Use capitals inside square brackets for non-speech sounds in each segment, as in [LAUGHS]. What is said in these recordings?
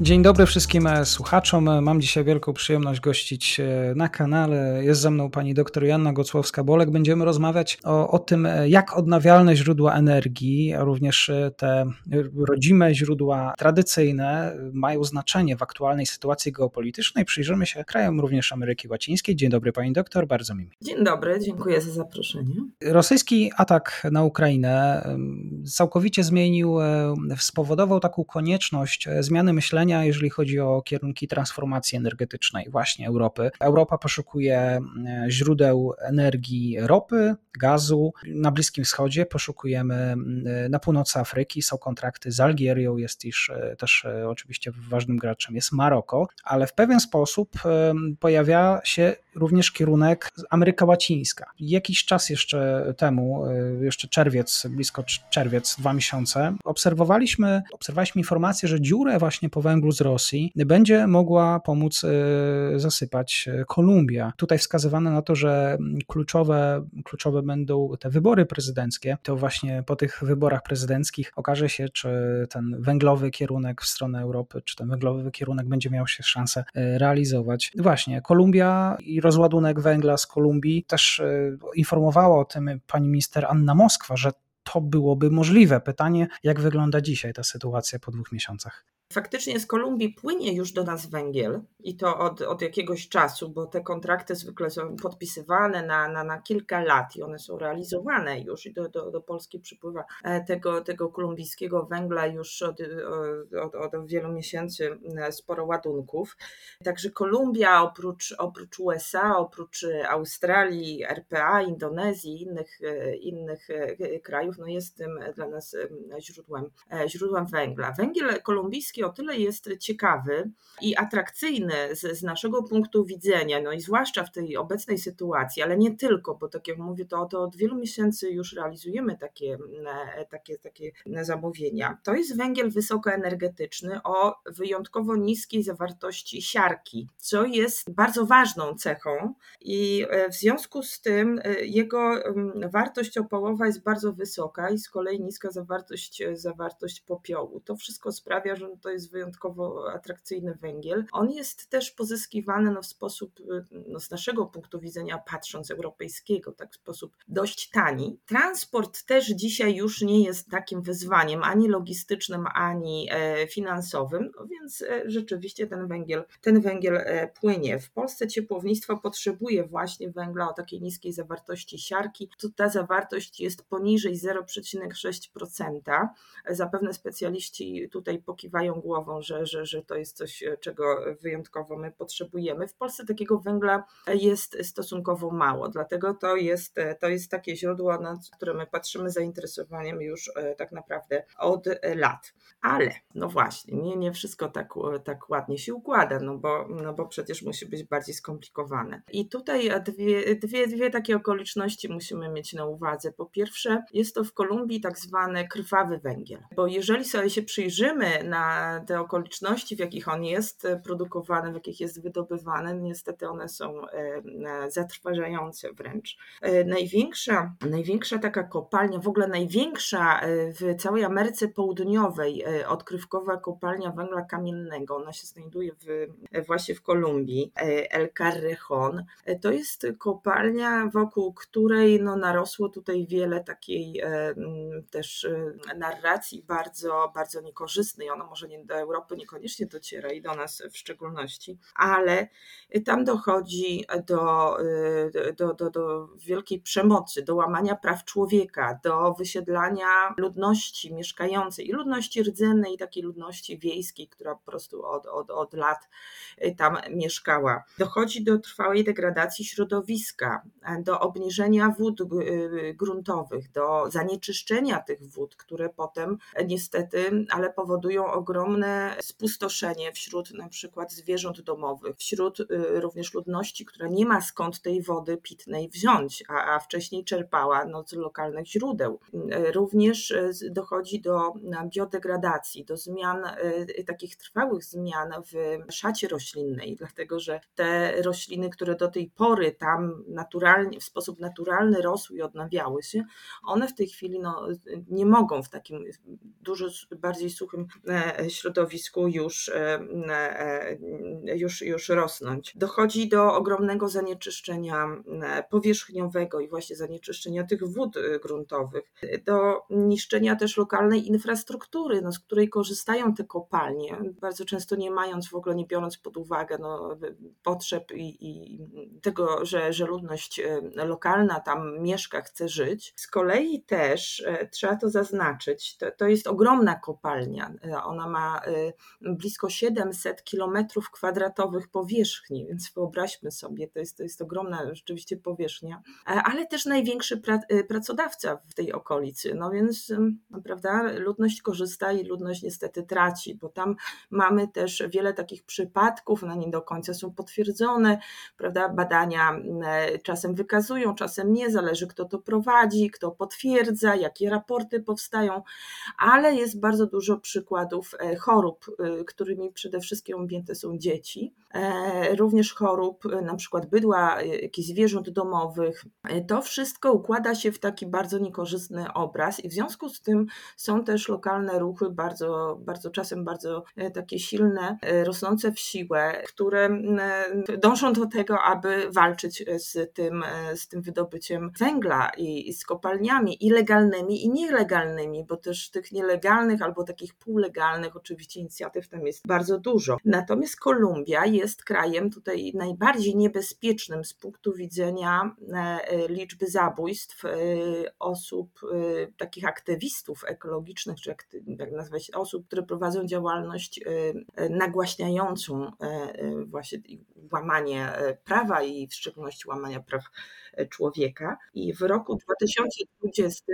Dzień dobry wszystkim e, słuchaczom. Mam dzisiaj wielką przyjemność gościć e, na kanale. Jest ze mną pani dr Janna Gocłowska-Bolek. Będziemy rozmawiać o, o tym, e, jak odnawialne źródła energii, a również te rodzime źródła tradycyjne mają znaczenie w aktualnej sytuacji geopolitycznej. Przyjrzymy się krajom również Ameryki Łacińskiej. Dzień dobry pani doktor, bardzo mi. Dzień dobry, dziękuję za zaproszenie. Rosyjski atak na Ukrainę całkowicie zmienił, spowodował taką konieczność zmiany myślenia jeżeli chodzi o kierunki transformacji energetycznej właśnie Europy. Europa poszukuje e, źródeł energii ropy, gazu. Na Bliskim Wschodzie poszukujemy e, na północy Afryki, są kontrakty z Algierią, jest iż e, też oczywiście ważnym graczem jest Maroko, ale w pewien sposób pojawia się również kierunek Ameryka Łacińska. Jakiś czas jeszcze temu, jeszcze czerwiec, blisko czerwiec, dwa miesiące, obserwowaliśmy, obserwowaliśmy informację, że dziurę właśnie po węglu z Rosji będzie mogła pomóc e, zasypać e, Kolumbia. Tutaj wskazywane na to, że kluczowe, kluczowe będą te wybory prezydenckie. To właśnie po tych wyborach prezydenckich okaże się, czy ten węglowy kierunek w stronę Europy, czy ten węglowy kierunek będzie miał się szansę realizować. Właśnie, Kolumbia i rozładunek węgla z Kolumbii też informowała o tym pani minister Anna Moskwa, że to byłoby możliwe. Pytanie, jak wygląda dzisiaj ta sytuacja po dwóch miesiącach? Faktycznie z Kolumbii płynie już do nas węgiel i to od, od jakiegoś czasu, bo te kontrakty zwykle są podpisywane na, na, na kilka lat i one są realizowane już i do, do, do Polski przypływa e, tego, tego kolumbijskiego węgla już od, od, od wielu miesięcy e, sporo ładunków. Także Kolumbia oprócz, oprócz USA, oprócz Australii, RPA, Indonezji, innych, e, innych krajów, no jest tym dla nas źródłem, źródłem węgla. Węgiel kolumbijski o tyle jest ciekawy i atrakcyjny z, z, naszego punktu widzenia, no i zwłaszcza w tej obecnej sytuacji, ale nie tylko, bo tak jak mówię, to, to od wielu miesięcy już realizujemy takie, e, takie, takie zamówienia. To jest węgiel wysokoenergetyczny o wyjątkowo niskiej zawartości siarki, co jest bardzo ważną cechą i e, w związku z tym e, jego wartość opałowa jest bardzo wysoka i z kolei niska zawartość, zawartość popiołu. To wszystko sprawia, że to jest wyjątkowo atrakcyjny węgiel. On jest też pozyskiwany no, w sposób, no, z naszego punktu widzenia, patrząc europejskiego, tak w sposób dość tani. Transport też dzisiaj już nie jest takim wyzwaniem ani logistycznym, ani e, finansowym, no więc e, rzeczywiście ten węgiel, ten węgiel e, płynie. W Polsce ciepłownictwo potrzebuje właśnie węgla o takiej niskiej zawartości siarki. Tu ta zawartość jest poniżej 0,6%. Zapewne specjaliści tutaj pokiwają głową, że, że, że to jest coś, e, czego wyjątkowo my potrzebujemy. W Polsce takiego węgla jest stosunkowo mało, dlatego to jest, e, to jest takie źródło, na które my patrzymy zainteresowaniem już e, tak naprawdę od lat. Ale, no właśnie, nie, nie wszystko tak, tak ładnie się układa, no bo, no bo przecież musi być bardziej skomplikowane. I tutaj dwie, dwie, dwie takie okoliczności musimy mieć na uwadze. Po pierwsze, jest to w Kolumbii tak zwany krwawy węgiel, bo jeżeli sobie się przyjrzymy na te okoliczności, w jakich on jest e, produkowany, w jakich jest wydobywany, niestety one są e, e, zatrważające wręcz. Największa, największa taka kopalnia, w ogóle największa w całej Ameryce Południowej odkrywkowa kopalnia węgla kamiennego, ona się znajduje w, właśnie w Kolumbii, El Carrejon. To jest kopalnia, wokół której no, narosło tutaj wiele takiej też narracji bardzo, bardzo niekorzystnej. Ona może nie do Europy niekoniecznie dociera i do nas w szczególności, ale tam dochodzi do, do, do, do wielkiej przemocy, do łamania praw człowieka, do wysiedlania ludności mieszkającej i ludności rdzennej, i takiej ludności wiejskiej, która po prostu od, od, od lat tam mieszkała. Dochodzi do trwałej degradacji środowiska, do obniżenia wód gruntowych, do zanieczyszczenia tych wód, które potem niestety, ale powodują ogromne ogromne spustoszenie wśród na przykład zwierząt domowych, wśród również ludności, która nie ma skąd tej wody pitnej wziąć, a, a wcześniej czerpała no, z lokalnych źródeł. Również dochodzi do biodegradacji, do zmian, takich trwałych zmian w szacie roślinnej, dlatego że te rośliny, które do tej pory tam naturalnie, w sposób naturalny rosły i odnawiały się, one w tej chwili no, nie mogą w takim dużo bardziej suchym e, środowisku już, e, e, już, już rosnąć. Dochodzi do ogromnego zanieczyszczenia powierzchniowego i właśnie zanieczyszczenia tych wód gruntowych, do niszczenia też lokalnej infrastruktury, no, z której korzystają te kopalnie, bardzo często nie mając w ogóle, nie biorąc pod uwagę no, potrzeb i, i tego, że, że ludność lokalna tam mieszka, chce żyć. Z kolei też trzeba to zaznaczyć, to, to jest ogromna kopalnia. E, ona ma e, blisko 700 kilometrów kwadratowych powierzchni, więc wyobraźmy sobie, to jest, to jest ogromna rzeczywiście powierzchnia, e, ale też największy pra, pracodawca w tej okolicy. No więc, prawda, ludność korzysta i ludność niestety traci, bo tam mamy też wiele takich przypadków, one nie do końca są potwierdzone, prawda, badania czasem wykazują, czasem nie, zależy kto to prowadzi, kto potwierdza, jakie raporty powstają, ale jest bardzo dużo przykładów e, chorób, e, którymi przede wszystkim objęte są dzieci. E, również chorób, na przykład bydła, jakichś zwierząt domowych. To wszystko układa się w taki bardzo niekorzystny obraz i w związku z tym są też lokalne ruchy, bardzo, bardzo czasem bardzo takie silne, rosnące w siłę, które dążą do tego, aby walczyć z tym, z tym wydobyciem węgla i, i z kopalniami i legalnymi i nielegalnymi, bo też tych nielegalnych albo takich półlegalnych oczywiście inicjatyw tam jest bardzo dużo. Natomiast Kolumbia jest krajem tutaj najbardziej niebezpiecznym z punktu widzenia e, liczby zabójstw e, osób, e, takich aktywistów ekologicznych, czy jak nazwać, osób, które prowadzą działalność nagłaśniającą właśnie łamanie prawa i w szczególności łamania praw człowieka. I w roku 2020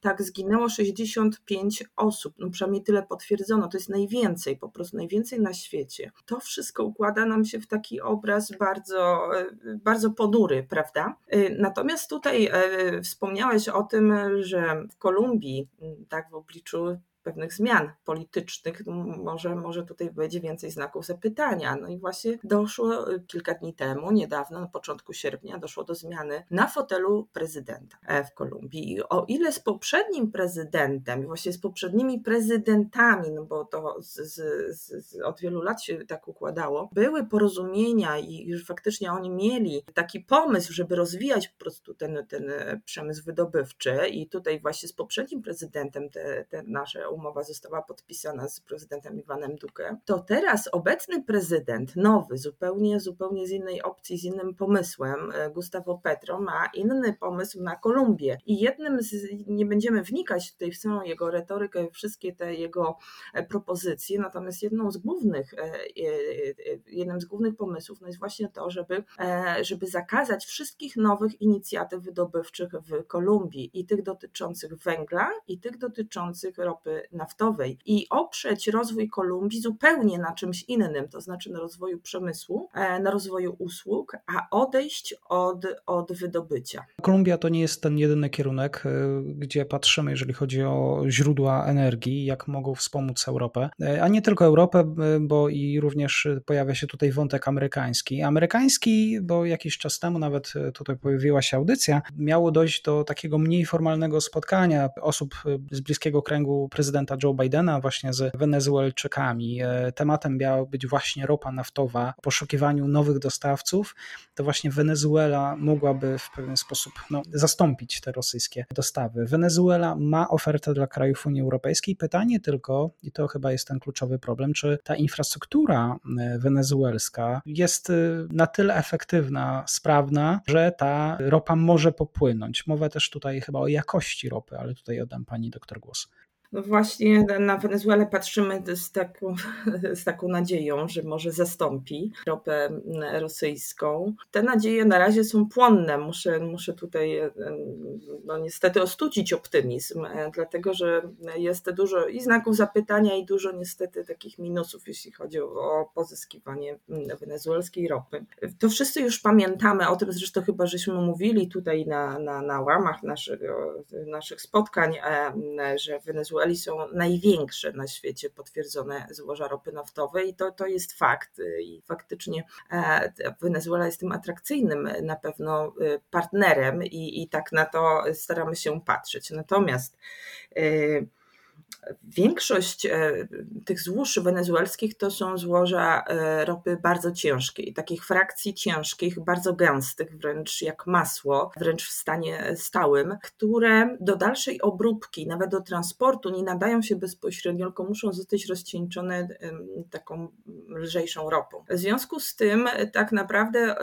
tak zginęło 65 osób, no przynajmniej tyle potwierdzono, to jest najwięcej, po prostu najwięcej na świecie. To wszystko układa nam się w taki obraz bardzo, bardzo ponury, prawda? Natomiast tutaj e, wspomniałeś o tym, że w Kolumbii, tak w obliczu pewnych zmian politycznych, no, może, może tutaj będzie więcej znaków zapytania. No i właśnie doszło y, kilka dni temu, niedawno, na początku sierpnia, doszło do zmiany na fotelu prezydenta e, w Kolumbii. I o ile z poprzednim prezydentem, właśnie z poprzednimi prezydentami, no bo to z, z, z, od wielu lat się tak układało, były porozumienia i już faktycznie oni mieli taki pomysł, żeby rozwijać po prostu ten, ten przemysł wydobywczy i tutaj właśnie z poprzednim prezydentem te, te nasze umowa została podpisana z prezydentem Iwanem Duque, to teraz obecny prezydent, nowy, zupełnie, zupełnie z innej opcji, z innym pomysłem, e, Gustavo Petro, ma inny pomysł na Kolumbię. I jednym z, nie będziemy wnikać tutaj w całą jego retorykę, wszystkie te jego e, propozycje, natomiast jedną z głównych, e, jednym z głównych pomysłów no jest właśnie to, żeby, żeby zakazać wszystkich nowych inicjatyw wydobywczych w Kolumbii i tych dotyczących węgla, i tych dotyczących ropy naftowej i oprzeć rozwój Kolumbii zupełnie na czymś innym, to znaczy na rozwoju przemysłu, e, na rozwoju usług, a odejść od, od wydobycia. Kolumbia to nie jest ten jedyny kierunek, e, gdzie patrzymy, jeżeli chodzi o źródła energii, jak mogą wspomóc Europę, e, a nie tylko Europę, bo i również pojawia się tutaj wątek amerykański. Amerykański, bo jakiś czas temu nawet tutaj pojawiła się audycja, miało dojść do takiego mniej formalnego spotkania osób z bliskiego kręgu prezydenta prezydenta Joe Bidena właśnie z Wenezuelczykami. E, tematem miała być właśnie ropa naftowa, poszukiwaniu nowych dostawców, to właśnie Wenezuela mogłaby w pewien sposób no, zastąpić te rosyjskie dostawy. Wenezuela ma ofertę dla krajów Unii Europejskiej. Pytanie tylko, i to chyba jest ten kluczowy problem, czy ta infrastruktura e, wenezuelska jest e, na tyle efektywna, sprawna, że ta ropa może popłynąć. Mowa też tutaj chyba o jakości ropy, ale tutaj oddam pani doktor głos. No właśnie na Wenezuelę patrzymy z taką, [LAUGHS] z taką nadzieją, że może zastąpi ropę rosyjską. Te nadzieje na razie są płonne. Muszę, muszę tutaj no niestety ostudzić optymizm, dlatego że jest dużo i znaków zapytania i dużo niestety takich minusów, jeśli chodzi o pozyskiwanie wenezuelskiej ropy. To wszyscy już pamiętamy, o tym zresztą chyba żeśmy mówili tutaj na, na, na łamach naszych, naszych spotkań, że Wenezuela Wenezueli są największe na świecie potwierdzone złoża ropy naftowej i to, to jest fakt. I faktycznie e, Wenezuela jest tym atrakcyjnym na pewno e, partnerem i, i tak na to staramy się patrzeć. Natomiast e, Większość e, tych złóż wenezuelskich to są złoża e, ropy bardzo ciężkiej, takich frakcji ciężkich, bardzo gęstych, wręcz jak masło, wręcz w stanie stałym, które do dalszej obróbki, nawet do transportu nie nadają się bezpośrednio, tylko muszą zostać rozcieńczone taką lżejszą ropą. W związku z tym e, tak naprawdę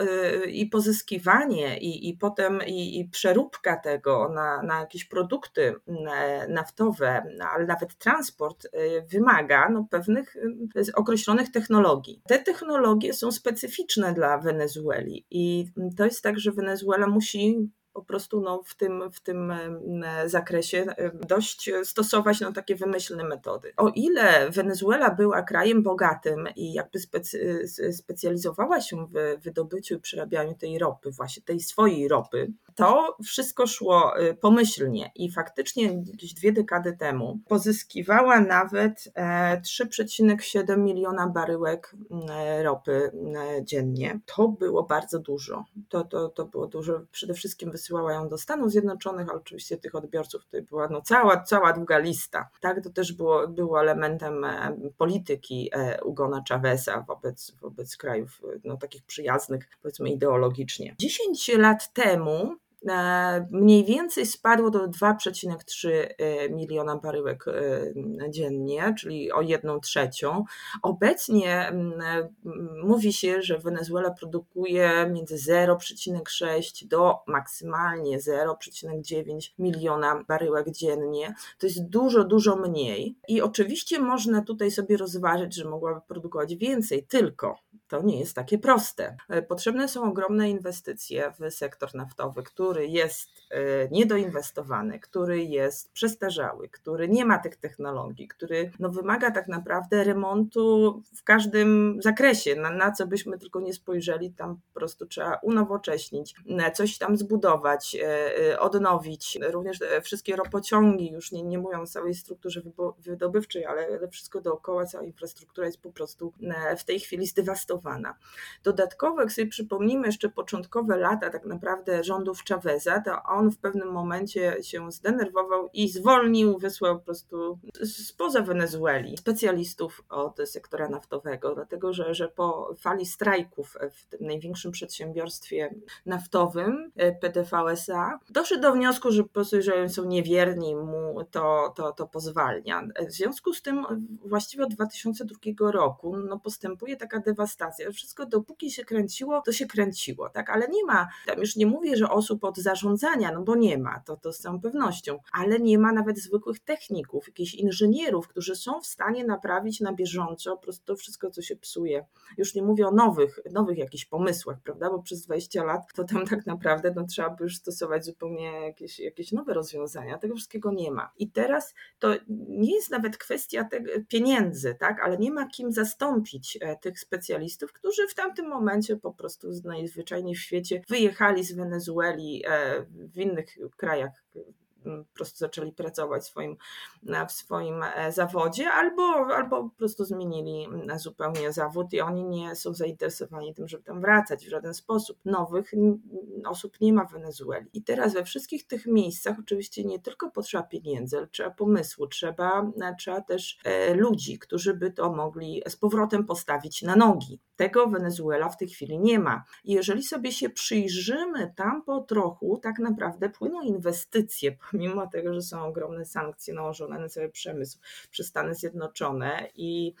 i pozyskiwanie i, i potem i, i przeróbka tego na, na jakieś produkty naftowe, ale nawet nawet transport y, wymaga no, pewnych y, określonych technologii. Te technologie są specyficzne dla Wenezueli i to jest tak, że Wenezuela musi po prostu no, w, tym, w tym zakresie dość stosować no, takie wymyślne metody. O ile Wenezuela była krajem bogatym i jakby specy, specjalizowała się w wydobyciu i przerabianiu tej ropy, właśnie tej swojej ropy, to wszystko szło y, pomyślnie i faktycznie gdzieś dwie dekady temu pozyskiwała nawet 3,7 e, miliona baryłek ropy dziennie. To było bardzo dużo. To, to, to było dużo. Przede wszystkim wysyłała ją do Stanów Zjednoczonych, ale oczywiście tych odbiorców tutaj była no, cała, cała długa lista. Tak, to też było, było elementem polityki Ugona Chaveza wobec, wobec krajów no, takich przyjaznych, powiedzmy ideologicznie. 10 lat temu E, mniej więcej spadło do 2,3 e, miliona baryłek e, dziennie, czyli o jedną trzecią. Obecnie mówi się, że Wenezuela produkuje między 0,6 do maksymalnie 0,9 miliona baryłek dziennie. To jest dużo, dużo mniej. I oczywiście można tutaj sobie rozważyć, że mogłaby produkować więcej, tylko to nie jest takie proste. E, potrzebne są ogromne inwestycje w sektor naftowy, który jest e, niedoinwestowany, który jest przestarzały, który nie ma tych technologii, który no, wymaga tak naprawdę remontu w każdym zakresie. Na, na co byśmy tylko nie spojrzeli, tam po prostu trzeba unowocześnić, coś tam zbudować, e, odnowić. Również wszystkie ropociągi, już nie, nie mówią o całej strukturze wydobywczej, ale wszystko dookoła, cała infrastruktura jest po prostu w tej chwili zdewastowana Dodatkowo, jak sobie przypomnimy jeszcze początkowe lata tak naprawdę rządów Chaveza, to on w pewnym momencie się zdenerwował i zwolnił, wysłał po prostu spoza Wenezueli specjalistów od sektora naftowego, dlatego że, że po fali strajków w tym największym przedsiębiorstwie naftowym e, PDVSA doszedł do wniosku, że po prostu, że są niewierni mu, to, to, to pozwalnia. W związku z tym właściwie od 2002 roku no, postępuje taka dewastacja wszystko dopóki się kręciło, to się kręciło, tak? Ale nie ma, tam już nie mówię, że osób od zarządzania, no bo nie ma, to, to z całą pewnością, ale nie ma nawet zwykłych techników, jakichś inżynierów, którzy są w stanie naprawić na bieżąco po prostu to wszystko, co się psuje. Już nie mówię o nowych, nowych jakichś pomysłach, prawda? Bo przez 20 lat to tam tak naprawdę no, trzeba by już stosować zupełnie jakieś, jakieś nowe rozwiązania. Tego wszystkiego nie ma. I teraz to nie jest nawet kwestia tego, pieniędzy, tak? Ale nie ma kim zastąpić e, tych specjalistów, którzy w tamtym momencie po prostu najzwyczajniej w świecie wyjechali z Wenezueli w innych krajach po prostu zaczęli pracować w swoim, w swoim e, zawodzie, albo, albo po prostu zmienili zupełnie zawód i oni nie są zainteresowani tym, żeby tam wracać w żaden sposób. Nowych osób nie ma w Wenezueli. I teraz we wszystkich tych miejscach oczywiście nie tylko potrzeba pieniędzy, ale trzeba pomysłu, trzeba, trzeba też e, ludzi, którzy by to mogli z powrotem postawić na nogi. Tego Wenezuela w tej chwili nie ma. Jeżeli sobie się przyjrzymy tam po trochu, tak naprawdę płyną inwestycje, [LAUGHS] pomimo tego, że są ogromne sankcje nałożone na cały przemysł przez Stany Zjednoczone i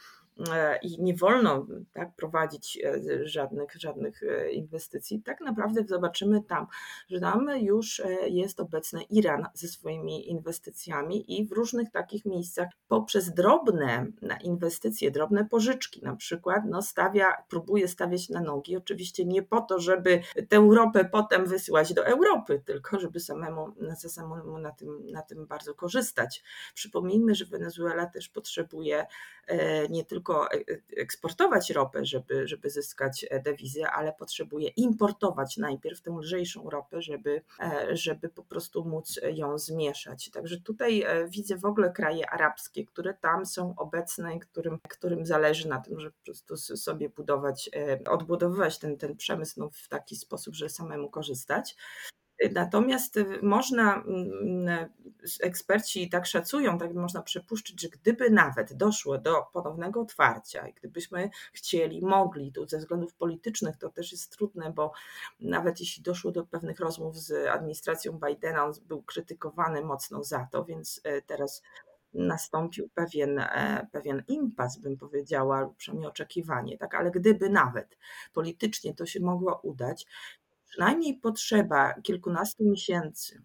i nie wolno tak prowadzić żadnych, żadnych inwestycji, tak naprawdę zobaczymy tam, że tam już jest obecny Iran ze swoimi inwestycjami i w różnych takich miejscach poprzez drobne inwestycje, drobne pożyczki na przykład, no stawia, próbuje stawiać na nogi, oczywiście nie po to, żeby tę ropę potem wysyłać do Europy, tylko żeby samemu, samemu na, tym, na tym bardzo korzystać. Przypomnijmy, że Wenezuela też potrzebuje e, nie tylko e, eksportować ropę, żeby, żeby zyskać dewizy, ale potrzebuje importować najpierw tę lżejszą ropę, żeby, e, żeby po prostu móc ją zmieszać. Także tutaj widzę w ogóle kraje arabskie, które tam są obecne, którym, którym zależy na tym, żeby po prostu sobie budować, odbudowywać ten, ten przemysł no, w taki sposób, że samemu korzystać. Natomiast można, mm, eksperci tak szacują, tak można przypuszczać, że gdyby nawet doszło do ponownego otwarcia i gdybyśmy chcieli, mogli, tu ze względów politycznych to też jest trudne, bo nawet jeśli doszło do pewnych rozmów z administracją Bidena, on był krytykowany mocno za to, więc e, teraz nastąpił pewien, e, pewien impas, bym powiedziała, przynajmniej oczekiwanie, tak, ale gdyby nawet politycznie to się mogło udać, przynajmniej potrzeba kilkunastu miesięcy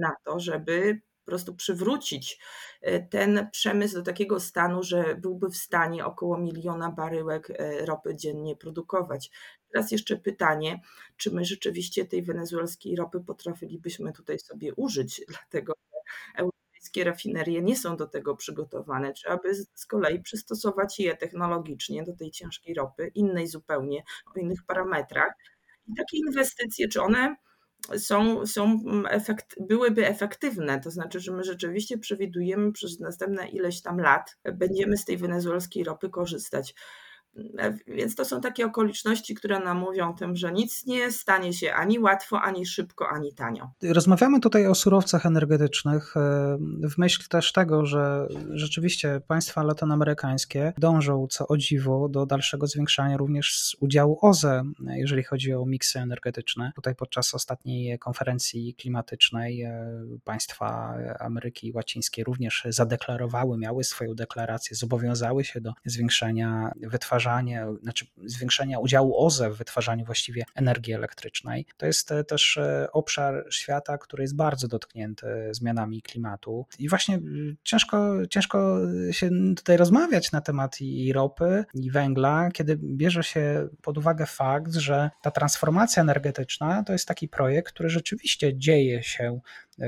na to, żeby po prostu przywrócić e, ten przemysł do takiego stanu, że byłby w stanie około miliona baryłek e, ropy dziennie produkować. Teraz jeszcze pytanie, czy my rzeczywiście tej wenezuelskiej ropy potrafilibyśmy tutaj sobie użyć, [LAUGHS] dlatego że europejskie rafinerie nie są do tego przygotowane. Trzeba by z kolei przystosować je technologicznie do tej ciężkiej ropy, innej zupełnie, o innych parametrach. I takie inwestycje, czy one są, są efekt, byłyby efektywne, to znaczy, że my rzeczywiście przewidujemy przez następne ileś tam lat będziemy z tej wenezuelskiej ropy korzystać. Więc to są takie okoliczności, które nam mówią o tym, że nic nie stanie się ani łatwo, ani szybko, ani tanio. Rozmawiamy tutaj o surowcach energetycznych e, w myśl też tego, że rzeczywiście państwa latynoamerykańskie dążą co o dziwo do dalszego zwiększania również udziału OZE, jeżeli chodzi o miksy energetyczne. Tutaj podczas ostatniej konferencji klimatycznej e, państwa Ameryki Łacińskiej również zadeklarowały, miały swoją deklarację, zobowiązały się do zwiększania wytwarzania wytwarzanie, znaczy zwiększenia udziału OZE w wytwarzaniu właściwie energii elektrycznej. To jest e, też e, obszar świata, który jest bardzo dotknięty zmianami klimatu i właśnie ciężko, ciężko się tutaj rozmawiać na temat i ropy, i węgla, kiedy bierze się pod uwagę fakt, że ta transformacja energetyczna to jest taki projekt, który rzeczywiście dzieje się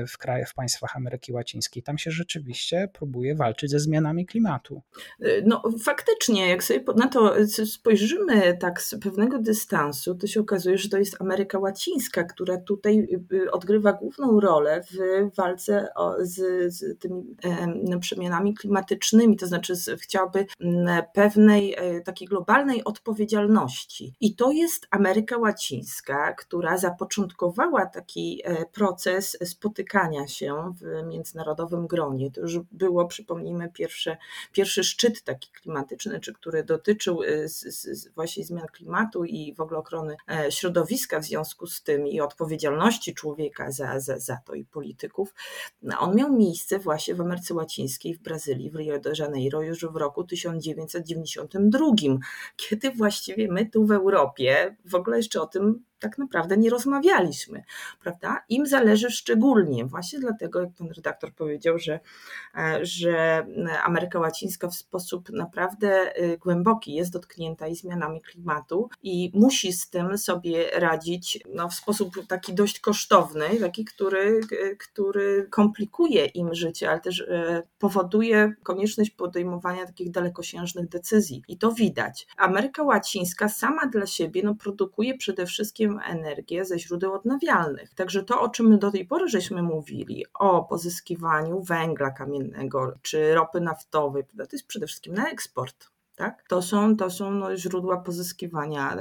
w krajach, w państwach Ameryki Łacińskiej. Tam się rzeczywiście próbuje walczyć ze zmianami klimatu. No faktycznie, jak sobie na to spojrzymy tak z pewnego dystansu, to się okazuje, że to jest Ameryka Łacińska, która tutaj y, y, odgrywa główną rolę w walce z, z tymi przemianami klimatycznymi, to znaczy chciałaby pewnej e, takiej globalnej odpowiedzialności. I to jest Ameryka Łacińska, która zapoczątkowała taki e, proces spotykania spotykania się w międzynarodowym gronie. To już było, przypomnijmy, pierwsze, pierwszy szczyt taki klimatyczny, czy który dotyczył y, właśnie zmian klimatu i w ogóle ochrony e, środowiska w związku z tym i odpowiedzialności człowieka za, za, za to i polityków. On miał miejsce właśnie w Ameryce Łacińskiej, w Brazylii, w Rio de Janeiro już w roku 1992, kiedy właściwie my tu w Europie w ogóle jeszcze o tym tak naprawdę nie rozmawialiśmy, prawda? Im zależy szczególnie, właśnie dlatego, jak pan redaktor powiedział, że, e, że Ameryka Łacińska w sposób naprawdę y, głęboki jest dotknięta i zmianami klimatu i musi z tym sobie radzić no, w sposób taki dość kosztowny, taki, który, który komplikuje im życie, ale też e, powoduje konieczność podejmowania takich dalekosiężnych decyzji. I to widać. Ameryka Łacińska sama dla siebie no, produkuje przede wszystkim energię ze źródeł odnawialnych. Także to, o czym do tej pory żeśmy mówili, o pozyskiwaniu węgla kamiennego czy ropy naftowej, to jest przede wszystkim na eksport. Tak? To są, to są no, źródła pozyskiwania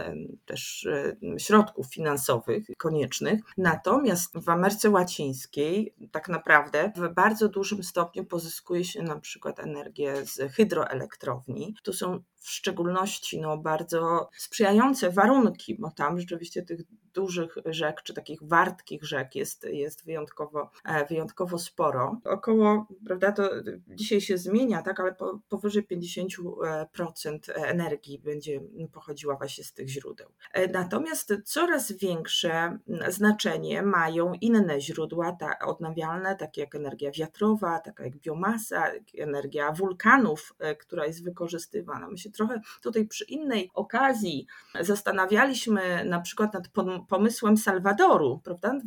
też e, środków finansowych koniecznych. Natomiast w Ameryce Łacińskiej tak naprawdę w bardzo dużym stopniu pozyskuje się na przykład energię z hydroelektrowni. To są w szczególności no, bardzo sprzyjające warunki, bo tam rzeczywiście tych dużych rzek, czy takich wartkich rzek jest, jest wyjątkowo, e, wyjątkowo sporo. Około, prawda, to dzisiaj się zmienia, tak, ale po, powyżej 50% energii będzie pochodziła właśnie z tych źródeł. E, natomiast coraz większe znaczenie mają inne źródła ta, odnawialne, takie jak energia wiatrowa, taka jak biomasa, energia wulkanów, e, która jest wykorzystywana. My się trochę tutaj przy innej okazji zastanawialiśmy na przykład nad pomysłem Salwadoru, prawda?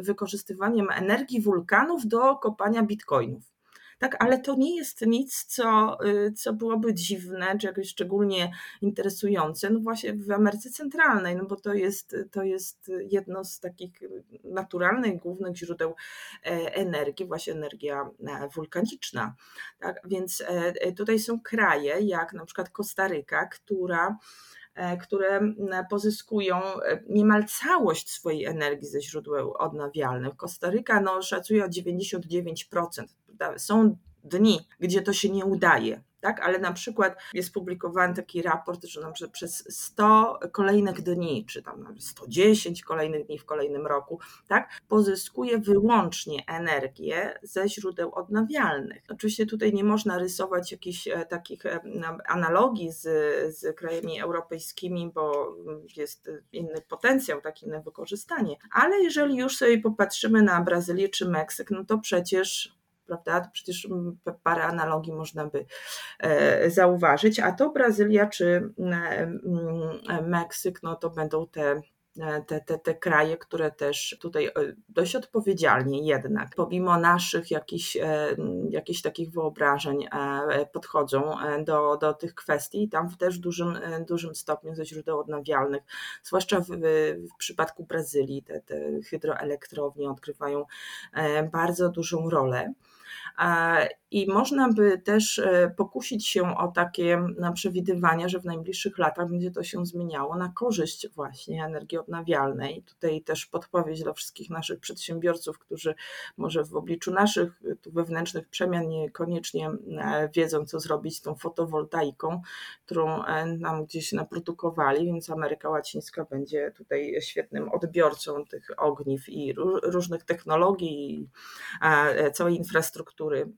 wykorzystywaniem energii wulkanów do kopania bitcoinów. Tak, ale to nie jest nic, co, y, co byłoby dziwne, czy jakoś szczególnie interesujące, no właśnie w Ameryce Centralnej, no bo to jest, to jest jedno z takich naturalnych, głównych źródeł e, energii, właśnie energia e, wulkaniczna. Tak, więc e, tutaj są kraje, jak na przykład Kostaryka, która które pozyskują niemal całość swojej energii ze źródeł odnawialnych. Kostaryka no, szacuje o 99%. Są dni, gdzie to się nie udaje tak? Ale na przykład jest publikowany taki raport, że przez 100 kolejnych dni, czy tam 110 kolejnych dni w kolejnym roku, tak? Pozyskuje wyłącznie energię ze źródeł odnawialnych. Oczywiście tutaj nie można rysować jakichś e, takich e, analogii z, z krajami europejskimi, bo jest inny potencjał, tak inne wykorzystanie. Ale jeżeli już sobie popatrzymy na Brazylię czy Meksyk, no to przecież prawda? To przecież mm, parę analogii można by e, zauważyć, a to Brazylia czy mm, e, Meksyk, no to będą te e, te, te, te kraje, które też tutaj dość odpowiedzialnie jednak, pomimo naszych jakichś, jakichś takich wyobrażeń, podchodzą do, do tych kwestii. Tam też w dużym, dużym stopniu ze źródeł odnawialnych, zwłaszcza w, w przypadku Brazylii, te, te hydroelektrownie odgrywają bardzo dużą rolę. I można by też e, pokusić się o takie przewidywania, że w najbliższych latach będzie to się zmieniało na korzyść właśnie energii odnawialnej. Tutaj też podpowiedź dla wszystkich naszych przedsiębiorców, którzy może w obliczu naszych tu wewnętrznych przemian niekoniecznie e, wiedzą, co zrobić z tą fotowoltaiką, którą e, nam gdzieś naprodukowali, więc Ameryka Łacińska będzie tutaj świetnym odbiorcą tych ogniw i różnych technologii i całej infrastruktury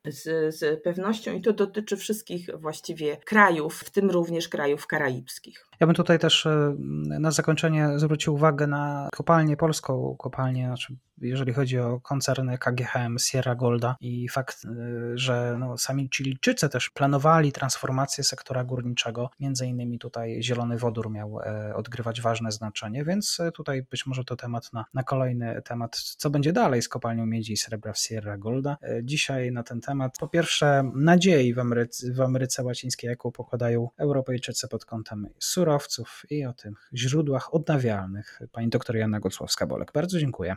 z z pewnością i to dotyczy wszystkich właściwie krajów, w tym również krajów karaibskich. Ja bym tutaj też e, na zakończenie zwrócił uwagę na kopalnię polską, kopalnię, znaczy jeżeli chodzi o koncerny KGHM, Sierra Golda i fakt, e, że no, sami Chilijczycy też planowali transformację sektora górniczego, między innymi tutaj zielony wodór miał e, odgrywać ważne znaczenie, więc tutaj być może to temat na, na kolejny temat, co będzie dalej z kopalnią miedzi i srebra w Sierra Golda. Dzisiaj na ten temat po pierwsze nadziei w Ameryce, w Ameryce Łacińskiej, jaką pokładają Europejczycy pod kątem surowców, i o tych źródłach odnawialnych. Pani doktor Jana Gocławska-Bolek. Bardzo dziękuję.